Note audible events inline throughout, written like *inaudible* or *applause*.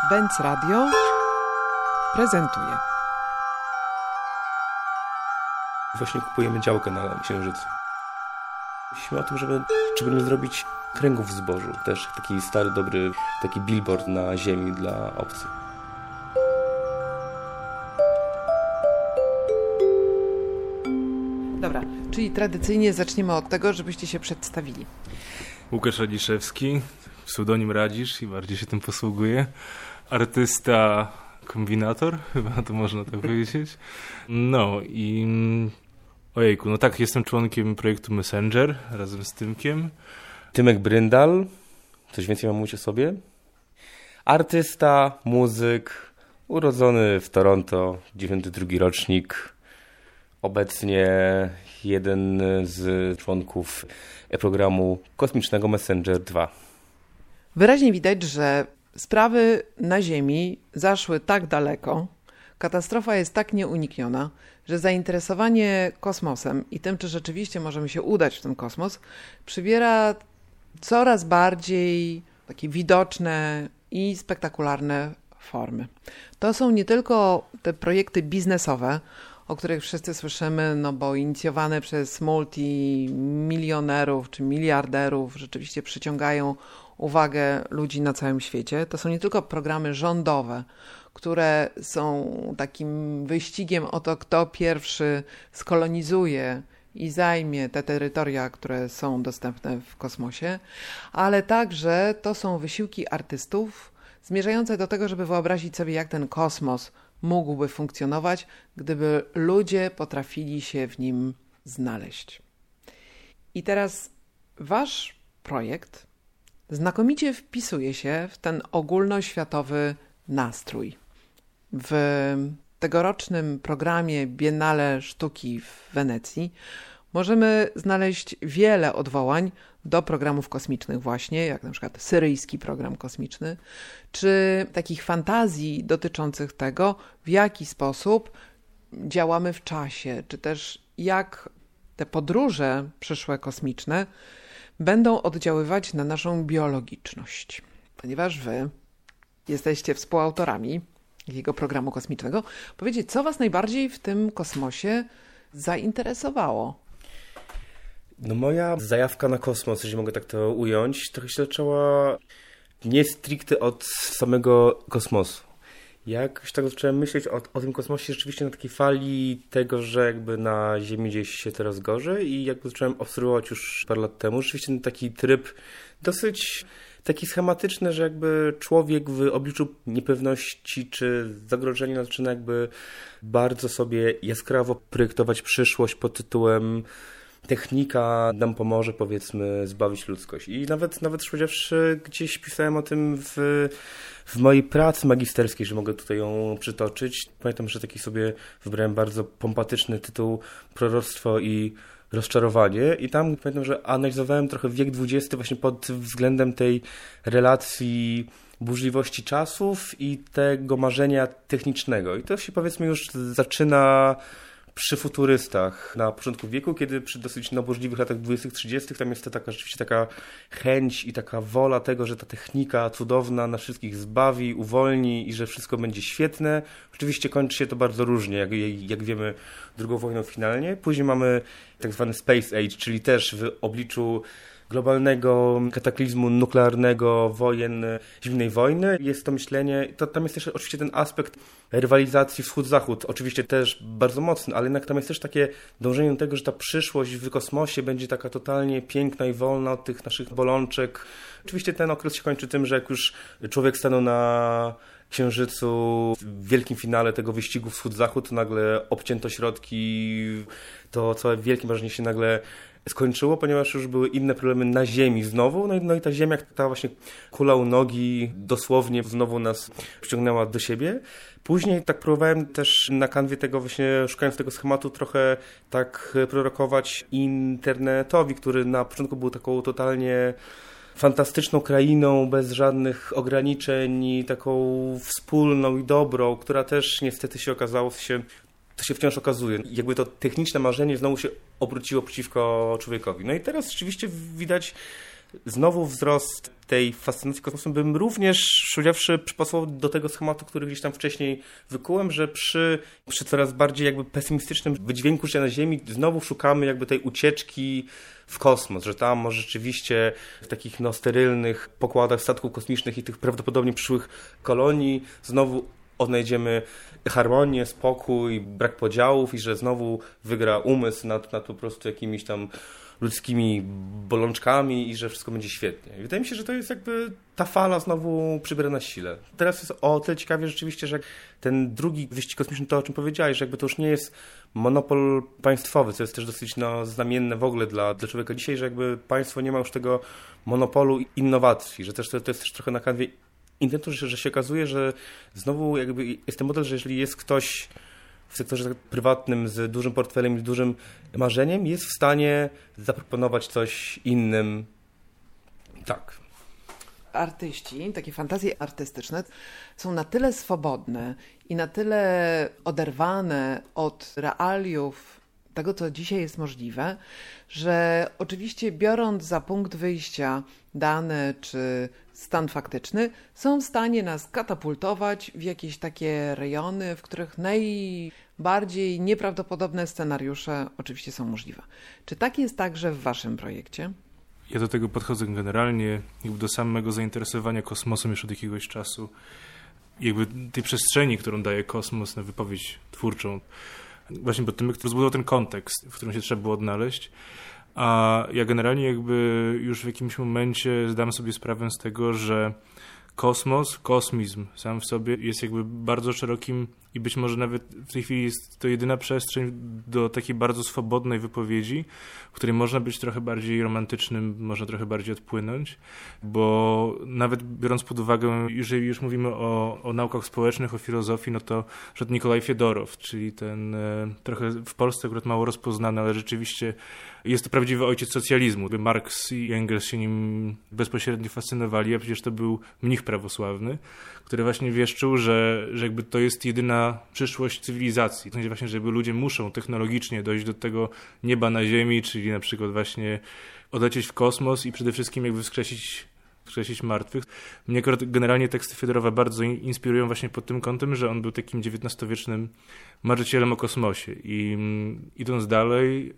Benz Radio prezentuje. Właśnie kupujemy działkę na Księżycu. Myślimy o tym, żeby, żeby zrobić kręgów w zbożu. Też taki stary, dobry, taki billboard na ziemi dla obcych. Dobra, czyli tradycyjnie zaczniemy od tego, żebyście się przedstawili. Łukasz Radziszewski, pseudonim Radzisz i bardziej się tym posługuje. Artysta, kombinator, *laughs* chyba to można tak powiedzieć. No i ojejku, no tak, jestem członkiem projektu Messenger razem z Tymkiem. Tymek Bryndal, coś więcej mam mówić o sobie? Artysta, muzyk, urodzony w Toronto, 92 rocznik, obecnie jeden z członków programu kosmicznego Messenger 2. Wyraźnie widać, że sprawy na Ziemi zaszły tak daleko, katastrofa jest tak nieunikniona, że zainteresowanie kosmosem i tym, czy rzeczywiście możemy się udać w ten kosmos, przybiera coraz bardziej takie widoczne i spektakularne formy. To są nie tylko te projekty biznesowe, o których wszyscy słyszymy, no bo inicjowane przez multimilionerów czy miliarderów rzeczywiście przyciągają uwagę ludzi na całym świecie. To są nie tylko programy rządowe, które są takim wyścigiem o to, kto pierwszy skolonizuje i zajmie te terytoria, które są dostępne w kosmosie, ale także to są wysiłki artystów zmierzające do tego, żeby wyobrazić sobie, jak ten kosmos mógłby funkcjonować, gdyby ludzie potrafili się w nim znaleźć. I teraz wasz projekt znakomicie wpisuje się w ten ogólnoświatowy nastrój. W tegorocznym programie Biennale Sztuki w Wenecji możemy znaleźć wiele odwołań do programów kosmicznych właśnie, jak na przykład syryjski program kosmiczny, czy takich fantazji dotyczących tego, w jaki sposób działamy w czasie, czy też jak te podróże przyszłe kosmiczne będą oddziaływać na naszą biologiczność. Ponieważ wy jesteście współautorami jego programu kosmicznego, powiedzieć, co was najbardziej w tym kosmosie zainteresowało? No moja zajawka na kosmos, jeśli mogę tak to ująć, trochę się zaczęła nie stricte od samego kosmosu. Jakoś tak zacząłem myśleć o, o tym kosmosie rzeczywiście na takiej fali tego, że jakby na Ziemi gdzieś się teraz gorzej i jakby zacząłem obserwować już parę lat temu. Rzeczywiście taki tryb dosyć taki schematyczny, że jakby człowiek w obliczu niepewności czy zagrożenia zaczyna jakby bardzo sobie jaskrawo projektować przyszłość pod tytułem technika nam pomoże, powiedzmy, zbawić ludzkość. I nawet, nawet powiedziawszy, gdzieś pisałem o tym w, w mojej pracy magisterskiej, że mogę tutaj ją przytoczyć. Pamiętam, że taki sobie wybrałem bardzo pompatyczny tytuł Proroctwo i rozczarowanie i tam pamiętam, że analizowałem trochę wiek XX właśnie pod względem tej relacji burzliwości czasów i tego marzenia technicznego. I to się powiedzmy już zaczyna przy futurystach na początku wieku, kiedy przy dosyć nabożliwych latach 20-30 tam jest to taka rzeczywiście taka chęć i taka wola tego, że ta technika cudowna nas wszystkich zbawi, uwolni i że wszystko będzie świetne. Oczywiście kończy się to bardzo różnie, jak, jak wiemy, drugą wojną finalnie. Później mamy tak zwany Space Age, czyli też w obliczu globalnego kataklizmu nuklearnego, wojen, zimnej wojny. Jest to myślenie, to, tam jest też oczywiście ten aspekt rywalizacji wschód-zachód, oczywiście też bardzo mocny, ale jednak tam jest też takie dążenie do tego, że ta przyszłość w kosmosie będzie taka totalnie piękna i wolna od tych naszych bolączek. Oczywiście ten okres się kończy tym, że jak już człowiek stanął na Księżycu w wielkim finale tego wyścigu wschód-zachód, nagle obcięto środki, to całe wielkie marzenie się nagle skończyło, ponieważ już były inne problemy na Ziemi znowu, no i, no i ta Ziemia, ta właśnie kula u nogi dosłownie znowu nas wciągnęła do siebie. Później tak próbowałem też na kanwie tego właśnie, szukając tego schematu, trochę tak prorokować internetowi, który na początku był taką totalnie fantastyczną krainą, bez żadnych ograniczeń, taką wspólną i dobrą, która też niestety się okazało się to się wciąż okazuje. Jakby to techniczne marzenie znowu się obróciło przeciwko człowiekowi. No i teraz rzeczywiście widać znowu wzrost tej fascynacji kosmosem bym również, powiedziawszy, przypasował do tego schematu, który gdzieś tam wcześniej wykułem, że przy, przy coraz bardziej jakby pesymistycznym wydźwięku życia na Ziemi znowu szukamy jakby tej ucieczki w kosmos, że tam może rzeczywiście w takich no, sterylnych pokładach statków kosmicznych i tych prawdopodobnie przyszłych kolonii znowu odnajdziemy harmonię, spokój, brak podziałów i że znowu wygra umysł nad, nad po prostu jakimiś tam ludzkimi bolączkami i że wszystko będzie świetnie. I wydaje mi się, że to jest jakby ta fala znowu przybiera na sile. Teraz jest o tyle ciekawie rzeczywiście, że ten drugi wyścig kosmiczny, to o czym powiedziałeś, że jakby to już nie jest monopol państwowy, co jest też dosyć no, znamienne w ogóle dla, dla człowieka dzisiaj, że jakby państwo nie ma już tego monopolu innowacji, że też to, to jest też trochę na kanwie internetu, że, się okazuje, że znowu jakby jest ten model, że jeżeli jest ktoś w sektorze prywatnym z dużym portfelem i z dużym marzeniem, jest w stanie zaproponować coś innym. Tak. Artyści, takie fantazje artystyczne są na tyle swobodne i na tyle oderwane od realiów tego, co dzisiaj jest możliwe, że oczywiście biorąc za punkt wyjścia dane czy stan faktyczny, są w stanie nas katapultować w jakieś takie rejony, w których najbardziej nieprawdopodobne scenariusze oczywiście są możliwe. Czy tak jest także w Waszym projekcie? Ja do tego podchodzę generalnie, jakby do samego zainteresowania kosmosem już od jakiegoś czasu. Jakby tej przestrzeni, którą daje kosmos na wypowiedź twórczą. Właśnie pod tym, który rozbudował ten kontekst, w którym się trzeba było odnaleźć. A ja generalnie jakby już w jakimś momencie zdałem sobie sprawę z tego, że kosmos, kosmizm sam w sobie jest jakby bardzo szerokim i być może nawet w tej chwili jest to jedyna przestrzeń do takiej bardzo swobodnej wypowiedzi, w której można być trochę bardziej romantycznym, można trochę bardziej odpłynąć, bo nawet biorąc pod uwagę, jeżeli już mówimy o, o naukach społecznych, o filozofii, no to że Nikolaj Fiedorow, czyli ten e, trochę w Polsce akurat mało rozpoznany, ale rzeczywiście jest to prawdziwy ojciec socjalizmu. Marx i Engels się nim bezpośrednio fascynowali, a przecież to był mnich prawosławny, który właśnie wieszczył, że, że jakby to jest jedyna przyszłość cywilizacji. To znaczy właśnie, że ludzie muszą technologicznie dojść do tego nieba na ziemi, czyli na przykład właśnie odlecieć w kosmos i przede wszystkim jakby wskrzesić wskrzesić martwych. Mnie generalnie teksty Fiedorowa bardzo inspirują właśnie pod tym kątem, że on był takim XIX-wiecznym marzycielem o kosmosie i mm, idąc dalej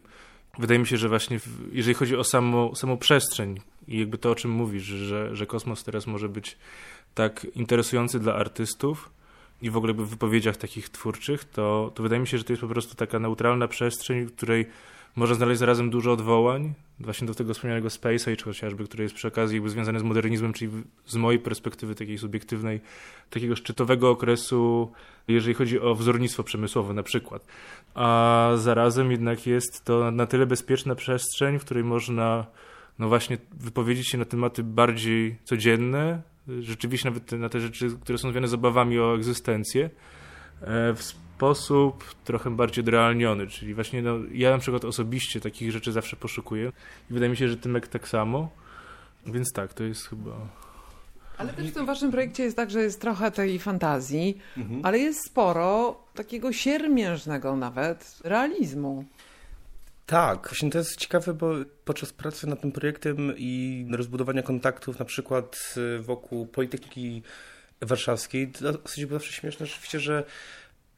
wydaje mi się, że właśnie w, jeżeli chodzi o samo, samą przestrzeń i jakby to, o czym mówisz, że, że kosmos teraz może być tak interesujący dla artystów i w ogóle w wypowiedziach takich twórczych, to, to wydaje mi się, że to jest po prostu taka neutralna przestrzeń, w której można znaleźć zarazem dużo odwołań, właśnie do tego wspomnianego Space Age chociażby, który jest przy okazji jakby związany z modernizmem, czyli z mojej perspektywy takiej subiektywnej, takiego szczytowego okresu, jeżeli chodzi o wzornictwo przemysłowe na przykład. A zarazem jednak jest to na tyle bezpieczna przestrzeń, w której można no właśnie wypowiedzieć się na tematy bardziej codzienne, rzeczywiście nawet na te rzeczy, które są związane z obawami o egzystencję, e, w sposób trochę bardziej odrealniony, czyli właśnie no, ja na przykład osobiście takich rzeczy zawsze poszukuję i wydaje mi się, że Tymek tak samo, więc tak, to jest chyba... Ale też w tym waszym projekcie jest tak, że jest trochę tej fantazji, mhm. ale jest sporo takiego siermiężnego nawet realizmu. Tak, właśnie to jest ciekawe, bo podczas pracy nad tym projektem i rozbudowania kontaktów na przykład y, wokół Politechniki Warszawskiej, dosyć było zawsze śmieszne rzeczywiście, że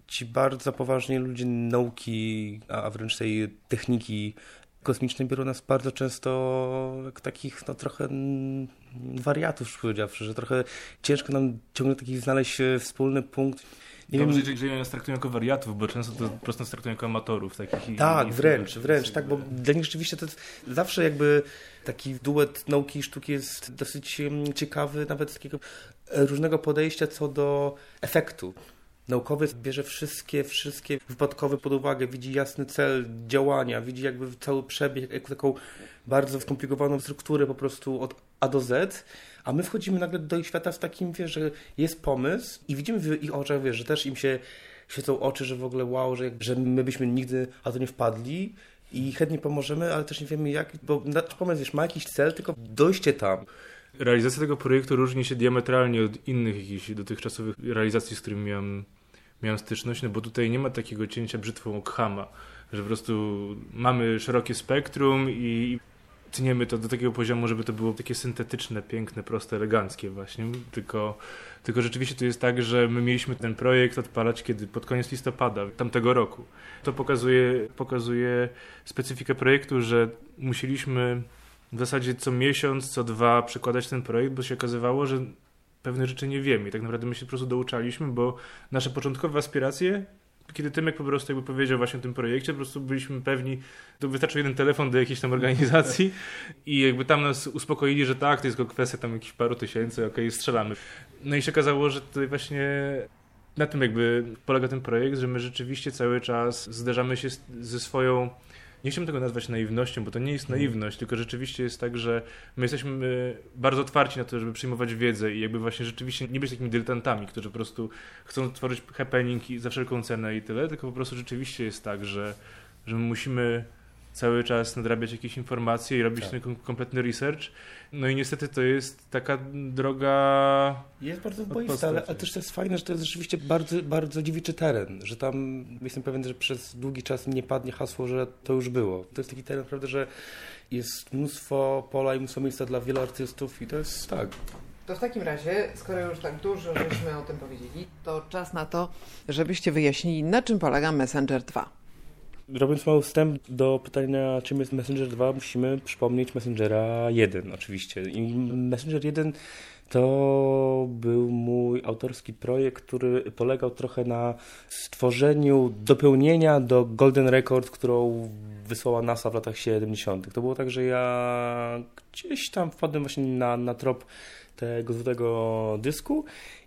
ci bardzo poważni ludzie nauki, a wręcz tej techniki kosmicznej biorą nas bardzo często jak takich no, trochę wariatów, powiedziawszy, że trochę ciężko nam ciągle taki znaleźć e, wspólny punkt nie Dobrze, wiem, jeżeli nas traktują jako wariatów, bo często to po prostu nas traktują jako amatorów. Takich tak, i, wręcz, wręcz, tak, bo dla nich rzeczywiście to zawsze jakby taki duet nauki i sztuki jest dosyć ciekawy, nawet takiego e, różnego podejścia co do efektu. Naukowiec bierze wszystkie, wszystkie wypadkowe pod uwagę, widzi jasny cel działania, widzi jakby cały przebieg, taką bardzo skomplikowaną strukturę po prostu od A do Z, a my wchodzimy nagle do ich świata w takim, wie, że jest pomysł i widzimy w ich oczach, wie, że też im się świecą oczy, że w ogóle wow, że, że my byśmy nigdy na to nie wpadli i chętnie pomożemy, ale też nie wiemy jak, bo pomysł wiesz, ma jakiś cel, tylko dojście tam. Realizacja tego projektu różni się diametralnie od innych jakichś dotychczasowych realizacji, z którymi miałem, miałem styczność, no bo tutaj nie ma takiego cięcia brzytwą Okhama, że po prostu mamy szerokie spektrum i tniemy to do takiego poziomu, żeby to było takie syntetyczne, piękne, proste, eleganckie właśnie, tylko, tylko rzeczywiście to jest tak, że my mieliśmy ten projekt odpalać kiedy pod koniec listopada tamtego roku. To pokazuje, pokazuje specyfikę projektu, że musieliśmy w zasadzie co miesiąc, co dwa przekładać ten projekt, bo się okazywało, że pewne rzeczy nie wiemy i tak naprawdę my się po prostu douczaliśmy, bo nasze początkowe aspiracje kiedy Tymek po prostu jakby powiedział właśnie o tym projekcie, po prostu byliśmy pewni, to wystarczył jeden telefon do jakiejś tam organizacji i jakby tam nas uspokoili, że tak, to jest tylko kwestia tam jakichś paru tysięcy, okej, okay, strzelamy. No i się okazało, że tutaj właśnie na tym jakby polega ten projekt, że my rzeczywiście cały czas zderzamy się ze swoją nie chciałbym tego nazwać naiwnością, bo to nie jest mhm. naiwność, tylko rzeczywiście jest tak, że my jesteśmy bardzo otwarci na to, żeby przyjmować wiedzę i jakby właśnie rzeczywiście nie być takimi dyletantami, którzy po prostu chcą tworzyć happening za wszelką cenę i tyle, tylko po prostu rzeczywiście jest tak, że, że my musimy cały czas nadrabiać jakieś informacje i robić tak. ten kompletny research. No i niestety to jest taka droga. Jest bardzo boista, ale, ale, też to jest fajne, że to jest rzeczywiście bardzo, bardzo dziewiczy teren, że tam jestem pewien, że przez długi czas nie padnie hasło, że to już było. To jest taki teren, prawda, że jest mnóstwo pola i mnóstwo miejsca dla wielu artystów i to jest tak. To w takim razie, skoro już tak dużo żeśmy o tym powiedzieli, to czas na to, żebyście wyjaśnili, na czym polega Messenger 2. Robiąc mały wstęp do pytania, czym jest Messenger 2, musimy przypomnieć Messengera 1 oczywiście. I Messenger 1 to był mój autorski projekt, który polegał trochę na stworzeniu dopełnienia do Golden Record, którą wysłała NASA w latach 70. To było tak, że ja gdzieś tam wpadłem właśnie na, na trop tego złotego dysku.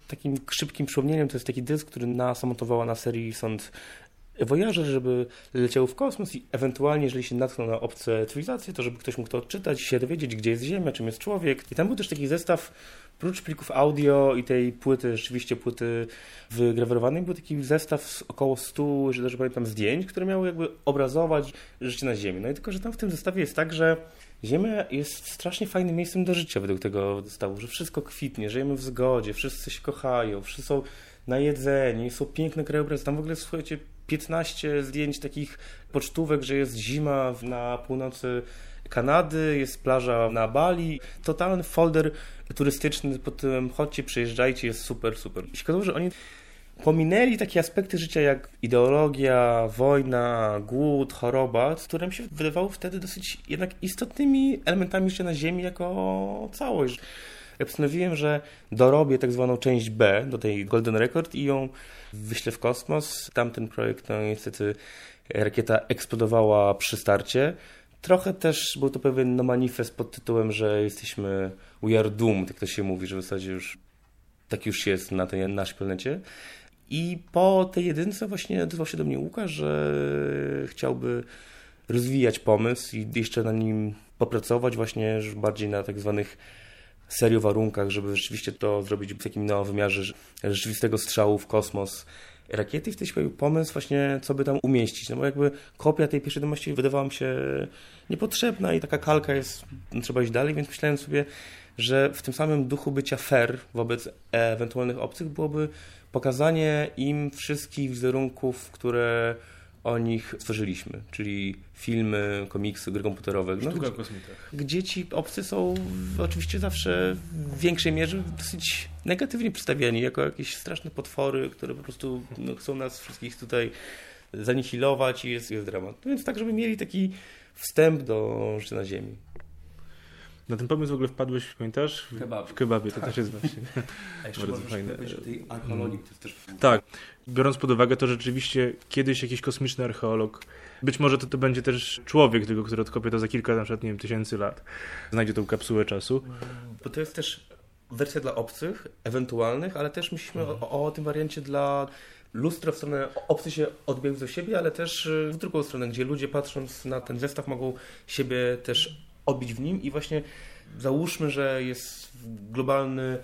Takim szybkim przypomnieniem to jest taki dysk, który NASA montowała na serii Sond Voyager, żeby leciał w kosmos i ewentualnie, jeżeli się natknął na obce cywilizacje, to żeby ktoś mógł to odczytać się dowiedzieć, gdzie jest Ziemia, czym jest człowiek. I tam był też taki zestaw, prócz plików audio i tej płyty, rzeczywiście płyty wygrawerowanej, był taki zestaw z około 100, jeżeli dobrze pamiętam, zdjęć, które miały jakby obrazować życie na Ziemi. No i tylko, że tam w tym zestawie jest tak, że Ziemia jest strasznie fajnym miejscem do życia według tego zestawu, że wszystko kwitnie, żyjemy w zgodzie, wszyscy się kochają, wszyscy są najedzeni, są piękne krajobrazy. Tam w ogóle, słuchajcie, 15 zdjęć takich pocztówek, że jest zima na północy Kanady, jest plaża na Bali. Totalny folder turystyczny pod tym chodźcie, przyjeżdżajcie, jest super, super. Okazało, że oni pominęli takie aspekty życia jak ideologia, wojna, głód, choroba, które mi się wydawało wtedy dosyć jednak istotnymi elementami życia na Ziemi jako całość. Ja postanowiłem, że dorobię tak zwaną część B do tej Golden Record i ją wyślę w kosmos. Tamten projekt, no niestety rakieta eksplodowała przy starcie. Trochę też był to pewien no, manifest pod tytułem, że jesteśmy we are doomed, jak to się mówi, że w zasadzie już tak już jest na tej naszej planecie. I po tej jedynce właśnie odezwał się do mnie Łukasz, że chciałby rozwijać pomysł i jeszcze na nim popracować właśnie bardziej na tak zwanych serio warunkach, żeby rzeczywiście to zrobić w takim wymiarze rzeczywistego strzału w kosmos. Rakiety i wtedy się pomysł właśnie, co by tam umieścić, no bo jakby kopia tej pierwszej wiadomości wydawała mi się niepotrzebna i taka kalka jest, no, trzeba iść dalej, więc myślałem sobie, że w tym samym duchu bycia fair wobec ewentualnych obcych byłoby pokazanie im wszystkich wizerunków, które o nich stworzyliśmy, czyli filmy, komiksy, gry komputerowe. No, Sztuka gdzie, gdzie ci obcy są oczywiście zawsze w większej mierze dosyć negatywnie przedstawiani, jako jakieś straszne potwory, które po prostu no, chcą nas wszystkich tutaj zanihilować i jest, jest dramat. No więc tak, żeby mieli taki wstęp do życia na Ziemi. Na ten pomysł w ogóle wpadłeś, pamiętasz? W, kebabie. W kebabie, to też jest właśnie *laughs* bardzo fajne. O tej archeologii, to też... Tak. Biorąc pod uwagę to, że rzeczywiście kiedyś jakiś kosmiczny archeolog, być może to, to będzie też człowiek, tylko który odkopie to za kilka na przykład, nie wiem, tysięcy lat, znajdzie tą kapsułę czasu. Bo to jest też wersja dla obcych, ewentualnych, ale też myślimy o, o tym wariancie dla lustro w stronę obcy się odbiegł do siebie, ale też w drugą stronę, gdzie ludzie patrząc na ten zestaw mogą siebie też odbić w nim i właśnie załóżmy, że jest globalny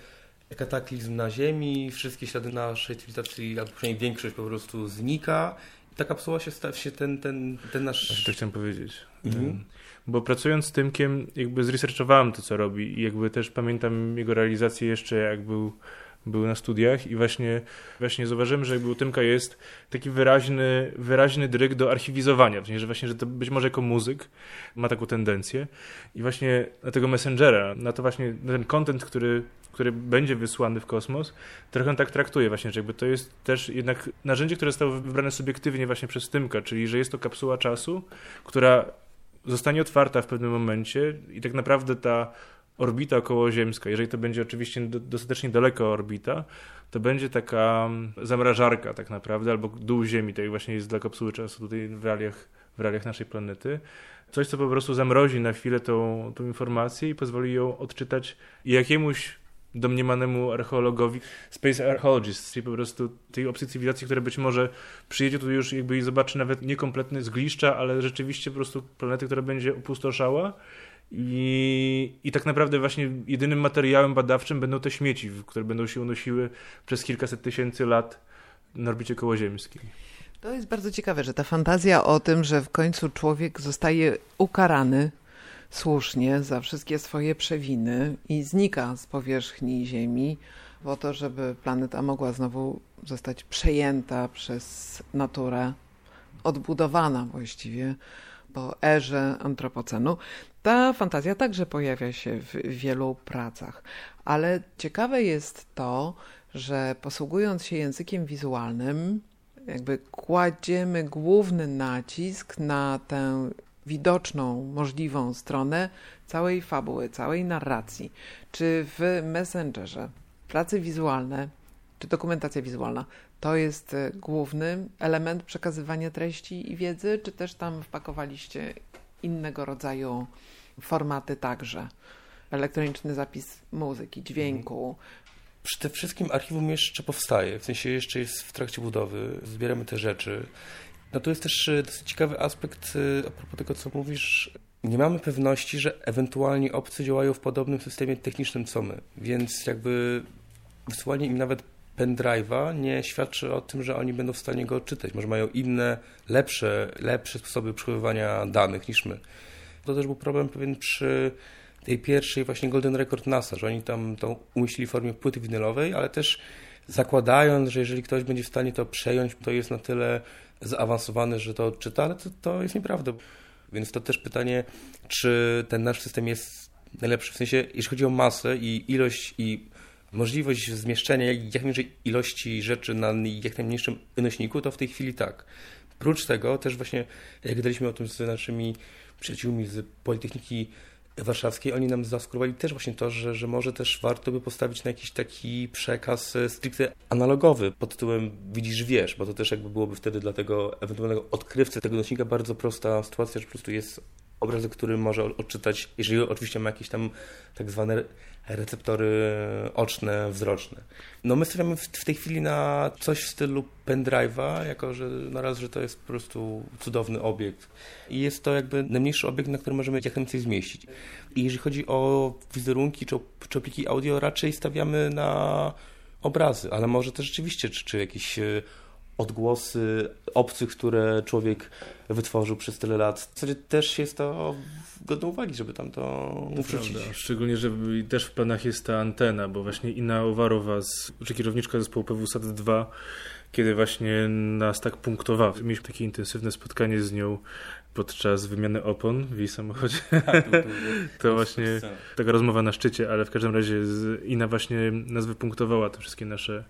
kataklizm na Ziemi, wszystkie ślady naszej cywilizacji, albo przynajmniej większość po prostu znika. I ta kapsuła się staje się ten, ten, ten nasz... To chciałem powiedzieć. Mhm. Bo pracując z Tymkiem, jakby zresearchowałem to, co robi i jakby też pamiętam jego realizację jeszcze, jak był były na studiach i właśnie, właśnie zauważyłem, że jakby u Tymka jest taki wyraźny, wyraźny dryg do archiwizowania, w sensie, że właśnie, że to być może jako muzyk ma taką tendencję. I właśnie na tego Messengera, na to właśnie, na ten content, który, który będzie wysłany w kosmos, trochę tak traktuje właśnie, że jakby to jest też jednak narzędzie, które zostało wybrane subiektywnie właśnie przez Tymka, czyli że jest to kapsuła czasu, która zostanie otwarta w pewnym momencie i tak naprawdę ta orbita okołoziemska, jeżeli to będzie oczywiście dostatecznie daleka orbita, to będzie taka mm, zamrażarka tak naprawdę, albo dół Ziemi, tak jak właśnie jest dla kapsuły czasu tutaj w realiach, w realiach naszej planety. Coś, co po prostu zamrozi na chwilę tą, tą informację i pozwoli ją odczytać jakiemuś domniemanemu archeologowi, space archaeologist, czyli po prostu tej obcej cywilizacji, która być może przyjedzie tu już jakby i zobaczy nawet niekompletne zgliszcza, ale rzeczywiście po prostu planety, która będzie opustoszała i, I tak naprawdę właśnie jedynym materiałem badawczym będą te śmieci, które będą się unosiły przez kilkaset tysięcy lat na orbicie kołoziemskiej. To jest bardzo ciekawe, że ta fantazja o tym, że w końcu człowiek zostaje ukarany słusznie za wszystkie swoje przewiny i znika z powierzchni Ziemi, po to, żeby planeta mogła znowu zostać przejęta przez naturę, odbudowana właściwie po erze antropocenu. Ta fantazja także pojawia się w wielu pracach, ale ciekawe jest to, że posługując się językiem wizualnym, jakby kładziemy główny nacisk na tę widoczną, możliwą stronę całej fabuły, całej narracji. Czy w Messengerze prace wizualne, czy dokumentacja wizualna to jest główny element przekazywania treści i wiedzy, czy też tam wpakowaliście innego rodzaju formaty także. Elektroniczny zapis muzyki, dźwięku. Przede wszystkim archiwum jeszcze powstaje, w sensie jeszcze jest w trakcie budowy, zbieramy te rzeczy. No to jest też e, dosyć ciekawy aspekt e, a propos tego, co mówisz. Nie mamy pewności, że ewentualnie obcy działają w podobnym systemie technicznym co my, więc jakby wysłanie im nawet pendrive'a nie świadczy o tym, że oni będą w stanie go odczytać. Może mają inne, lepsze, lepsze sposoby przechowywania danych niż my. To też był problem pewien przy tej pierwszej właśnie Golden Record NASA, że oni tam to umieścili w formie płyty winylowej, ale też zakładając, że jeżeli ktoś będzie w stanie to przejąć, to jest na tyle zaawansowany, że to odczyta, ale to, to jest nieprawda. Więc to też pytanie, czy ten nasz system jest najlepszy. W sensie, jeśli chodzi o masę i ilość i możliwość zmieszczenia jak najmniejszej ilości rzeczy na jak najmniejszym nośniku, to w tej chwili tak. Prócz tego też właśnie, jak gadaliśmy o tym z naszymi przyjaciółmi z Politechniki Warszawskiej, oni nam zasugerowali też właśnie to, że, że może też warto by postawić na jakiś taki przekaz e, stricte analogowy pod tytułem widzisz, wiesz, bo to też jakby byłoby wtedy dla tego ewentualnego odkrywcy tego nośnika bardzo prosta sytuacja, że po prostu jest obrazek, który może odczytać, jeżeli oczywiście ma jakieś tam tak zwane receptory oczne, wzroczne. No my stawiamy w, tej chwili na coś w stylu pendrive'a, jako że na raz, że to jest po prostu cudowny obiekt. I jest to jakby najmniejszy obiekt, na który możemy jak najwięcej zmieścić. I jeżeli chodzi o wizerunki czy, czy pliki audio, raczej stawiamy na obrazy, ale może też rzeczywiście, czy, czy jakieś e, odgłosy obcych, które człowiek wytworzył przez tyle lat. W zasadzie też jest to godne uwagi, żeby tam to wrzucić. Szczególnie, że też w planach jest ta antena, bo właśnie Ina Owarowa, z, czy kierowniczka zespołu PWSAT 2, kiedy właśnie nas tak punktowała. Mieliśmy takie intensywne spotkanie z nią podczas wymiany opon w jej samochodzie. *laughs* Tak, to *laughs* właśnie taka rozmowa na szczycie, ale w każdym razie Ina właśnie nas wypunktowała te wszystkie nasze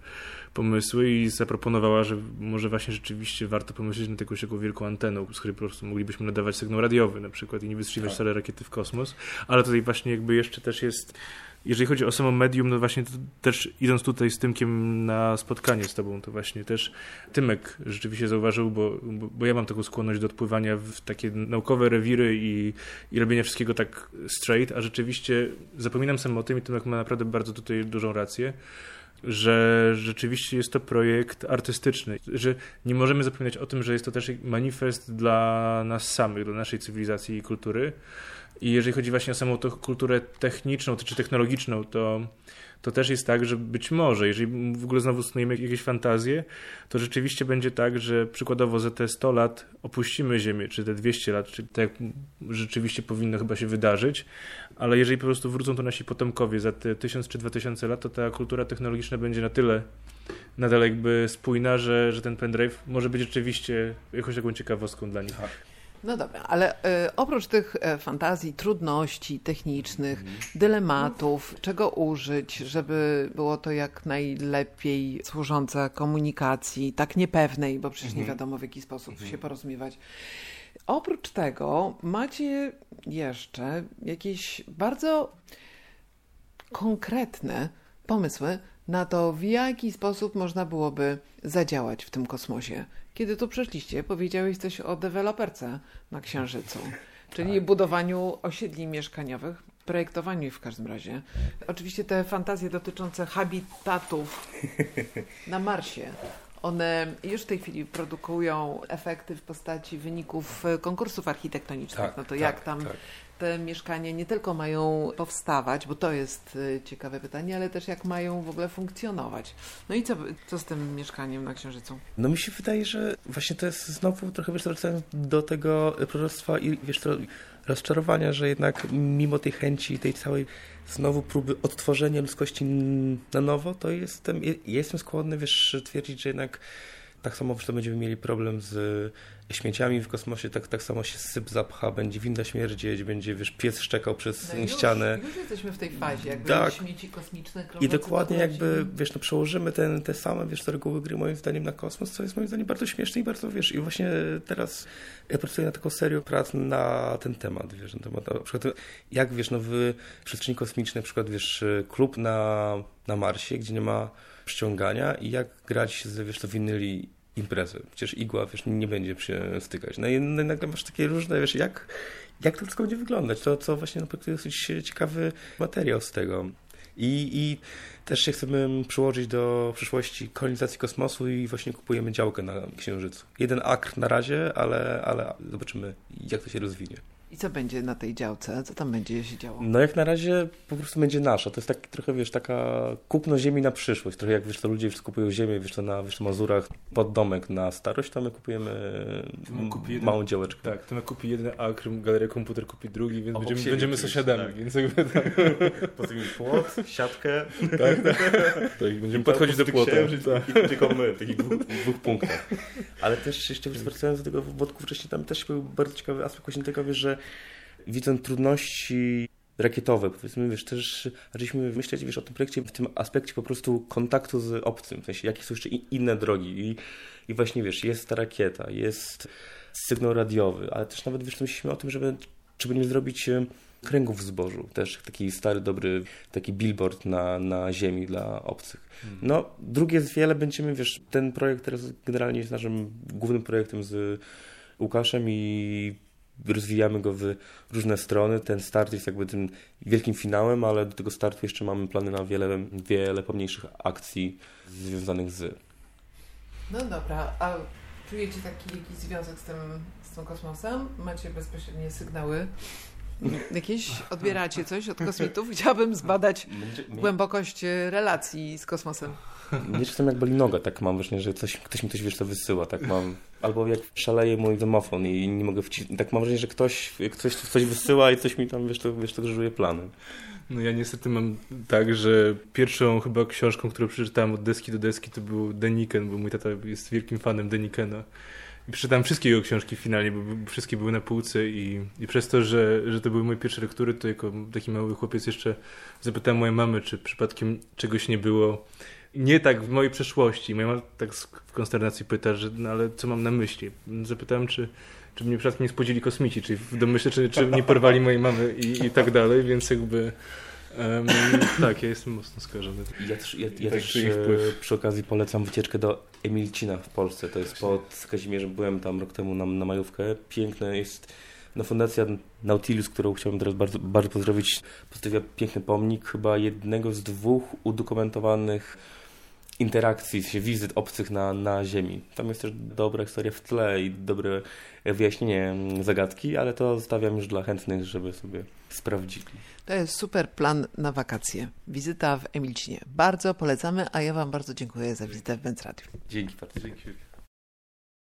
pomysły i zaproponowała, że może właśnie rzeczywiście warto pomyśleć nad jakąś taką wielką anteną, z której po prostu moglibyśmy nadawać sygnał radiowy na przykład i nie wystrzeliwać rakiety w kosmos, ale tutaj właśnie jakby jeszcze też jest jeżeli chodzi o samo medium, no właśnie też idąc tutaj z Tymkiem na spotkanie z tobą, to właśnie też Tymek rzeczywiście zauważył, bo, bo, bo ja mam taką skłonność do odpływania w takie naukowe rewiry i, i robienia wszystkiego tak straight, a rzeczywiście zapominam sam o tym i Tymek ma naprawdę bardzo tutaj dużą rację, że rzeczywiście jest to projekt artystyczny, że nie możemy zapominać o tym, że jest to też manifest dla nas samych, dla naszej cywilizacji i kultury, I jeżeli chodzi właśnie o samą kulturę techniczną czy technologiczną, to to też jest tak, że być może, jeżeli w ogóle znowu snujemy jakieś fantazje, to rzeczywiście będzie tak, że przykładowo za te 100 lat opuścimy Ziemię, czy te 200 lat, czy tak rzeczywiście powinno chyba się wydarzyć, ale jeżeli po prostu wrócą to nasi potomkowie za te 1000 czy 2000 lat, to ta kultura technologiczna będzie na tyle nadal jakby spójna, że, że ten pendrive może być rzeczywiście jakąś taką ciekawostką dla nich. No dobra, ale y, oprócz tych y, fantazji, trudności technicznych, mhm. dylematów, czego użyć, żeby było to jak najlepiej służące komunikacji, tak niepewnej, bo przecież nie mhm. wiadomo w jaki sposób mhm. się porozumiewać. Oprócz tego macie jeszcze jakieś bardzo konkretne pomysły na to, w jaki sposób można byłoby zadziałać w tym kosmosie. Kiedy tu przyszliście, powiedziałeś coś o deweloperce na Księżycu, czyli tak. budowaniu osiedli mieszkaniowych, projektowaniu w każdym razie. Oczywiście te fantazje dotyczące habitatów *laughs* na Marsie, one już w tej chwili produkują efekty w postaci wyników konkursów architektonicznych. Tak, no to tak, jak tam tak te mieszkania nie tylko mają powstawać, bo to jest y, ciekawe pytanie, ale też jak mają w ogóle funkcjonować. No i co, co z tym mieszkaniem na Księżycu? No mi się wydaje, że właśnie to jest znowu trochę wiesz, do tego proroctwa i wiesz, to rozczarowania, że jednak mimo tej chęci, tej całej znowu próby odtworzenia ludzkości na nowo, to jestem, jestem skłonny, wiesz, twierdzić, że jednak tak samo że będziemy mieli problem z śmieciami w kosmosie, tak, tak samo się syp zapcha, będzie winda śmierdzieć, będzie wiesz, pies szczekał przez no ścianę. Już jesteśmy w tej fazie, jakby tak. śmieci kosmiczne. I dokładnie jakby, wiesz, no przełożymy ten, te same, wiesz, te reguły gry moim zdaniem na kosmos, co jest moim zdaniem bardzo śmieszne i bardzo, wiesz, i właśnie teraz ja pracuję na taką serię prac na ten temat, wiesz, na temat, na przykład jak, wiesz, no w przestrzeni kosmicznej, na przykład, wiesz, klub na, na Marsie, gdzie nie ma przyciągania i jak grać z, wiesz, to winyli imprezę. Przecież igła, wiesz, nie będzie się stykać. No i nagle masz takie różne, wiesz, jak, jak to wszystko będzie wyglądać. To, co właśnie no, to dosyć ciekawy materiał z tego. I, I też się chcemy przyłożyć do przyszłości kolonizacji kosmosu i właśnie kupujemy działkę na Księżycu. Jeden akr na razie, ale, ale zobaczymy, jak to się rozwinie. I co będzie na tej działce? Co tam będzie się działo? No jak na razie po prostu będzie nasza. To jest taki trochę, wiesz, taka kupno ziemi na przyszłość. Trochę jak, wiesz, to ludzie kupują ziemię, wiesz, to na wiesz, Mazurach pod domek na starość, to my kupujemy jeden, małą działeczkę. Tak, to my kupi jeden akr, galeria komputer kupi drugi, więc będziemy, będziemy sąsiadami. Tak. Więc jakby tak. *laughs* Płot, siatkę. Tak, tak. *laughs* tak będziemy podchodzić do płotu. Tak. I tylko my w takich dwóch, dwóch punktach. Ale też jeszcze wracając do tego wątku wcześniej, tam też był bardzo ciekawy aspekt właśnie tego, wiesz, że widząc trudności rakietowe, powiedzmy, wiesz, też zaczęliśmy myśleć, wiesz, o tym projekcie w tym aspekcie po prostu kontaktu z obcym, w sensie, jakie są jeszcze inne drogi i, i właśnie, wiesz, jest ta rakieta, jest sygnał radiowy, ale też nawet, wiesz, myśleliśmy o tym, żeby, czy będziemy zrobić e, kręgów w zbożu, też taki stary, dobry, taki billboard na, na ziemi dla obcych. Hmm. No, drugie jest wiele, będziemy, wiesz, ten projekt teraz generalnie jest naszym głównym projektem z Łukaszem i rozwijamy go w różne strony. Ten start jest jakby tym wielkim finałem, ale do tego startu jeszcze mamy plany na wiele, wiele pomniejszych akcji związanych z. No dobra, a czujecie taki jakiś związek z tym, z tym kosmosem? Macie bezpośrednie sygnały? Jakieś odbieracie coś od kosmitów? Chciałabym zbadać głębokość relacji z kosmosem. Nie czasem jak boli noga, tak mam wrażenie, że coś, ktoś mi coś wiesz, to wysyła, tak mam. Albo jak szaleje mój domofon i nie mogę wcisnąć. Tak mam wrażenie, że ktoś, ktoś coś wysyła i coś mi tam, wiesz, to, wiesz, to krzyżuje plany. No ja niestety mam tak, że pierwszą chyba książką, którą przeczytałem od deski do deski, to był Deniken, bo mój tata jest wielkim fanem Denikena. I przeczytałem wszystkie jego książki finalnie, bo wszystkie były na półce i, i przez to, że, że to były moje pierwsze lektury, to jako taki mały chłopiec jeszcze zapytałem mojej mamy, czy przypadkiem czegoś nie było nie tak w mojej przeszłości. Moja mama tak w konsternacji pyta, że no ale co mam na myśli? Zapytałem, czy, czy mnie przypadkiem nie spodzieli kosmici, czy w domyśle, czy, czy nie porwali mojej mamy i, i tak dalej, więc jakby... Um, tak, ja jestem mocno skażony. Ja też, ja, ja tak też e, przy okazji polecam wycieczkę do Emilcina w Polsce. To jest pod Kazimierzem. Byłem tam rok temu na, na majówkę. Piękne jest no, Fundacja Nautilus, którą chciałbym teraz bardzo, bardzo pozdrowić, postawia piękny pomnik, chyba jednego z dwóch udokumentowanych interakcji, się wizyt obcych na, na Ziemi. Tam jest też dobra historia w tle i dobre wyjaśnienie zagadki, ale to zostawiam już dla chętnych, żeby sobie sprawdzili. To jest super plan na wakacje. Wizyta w Emilcinie. Bardzo polecamy, a ja Wam bardzo dziękuję za wizytę w Benz Radio. Dzięki bardzo. Dzięki.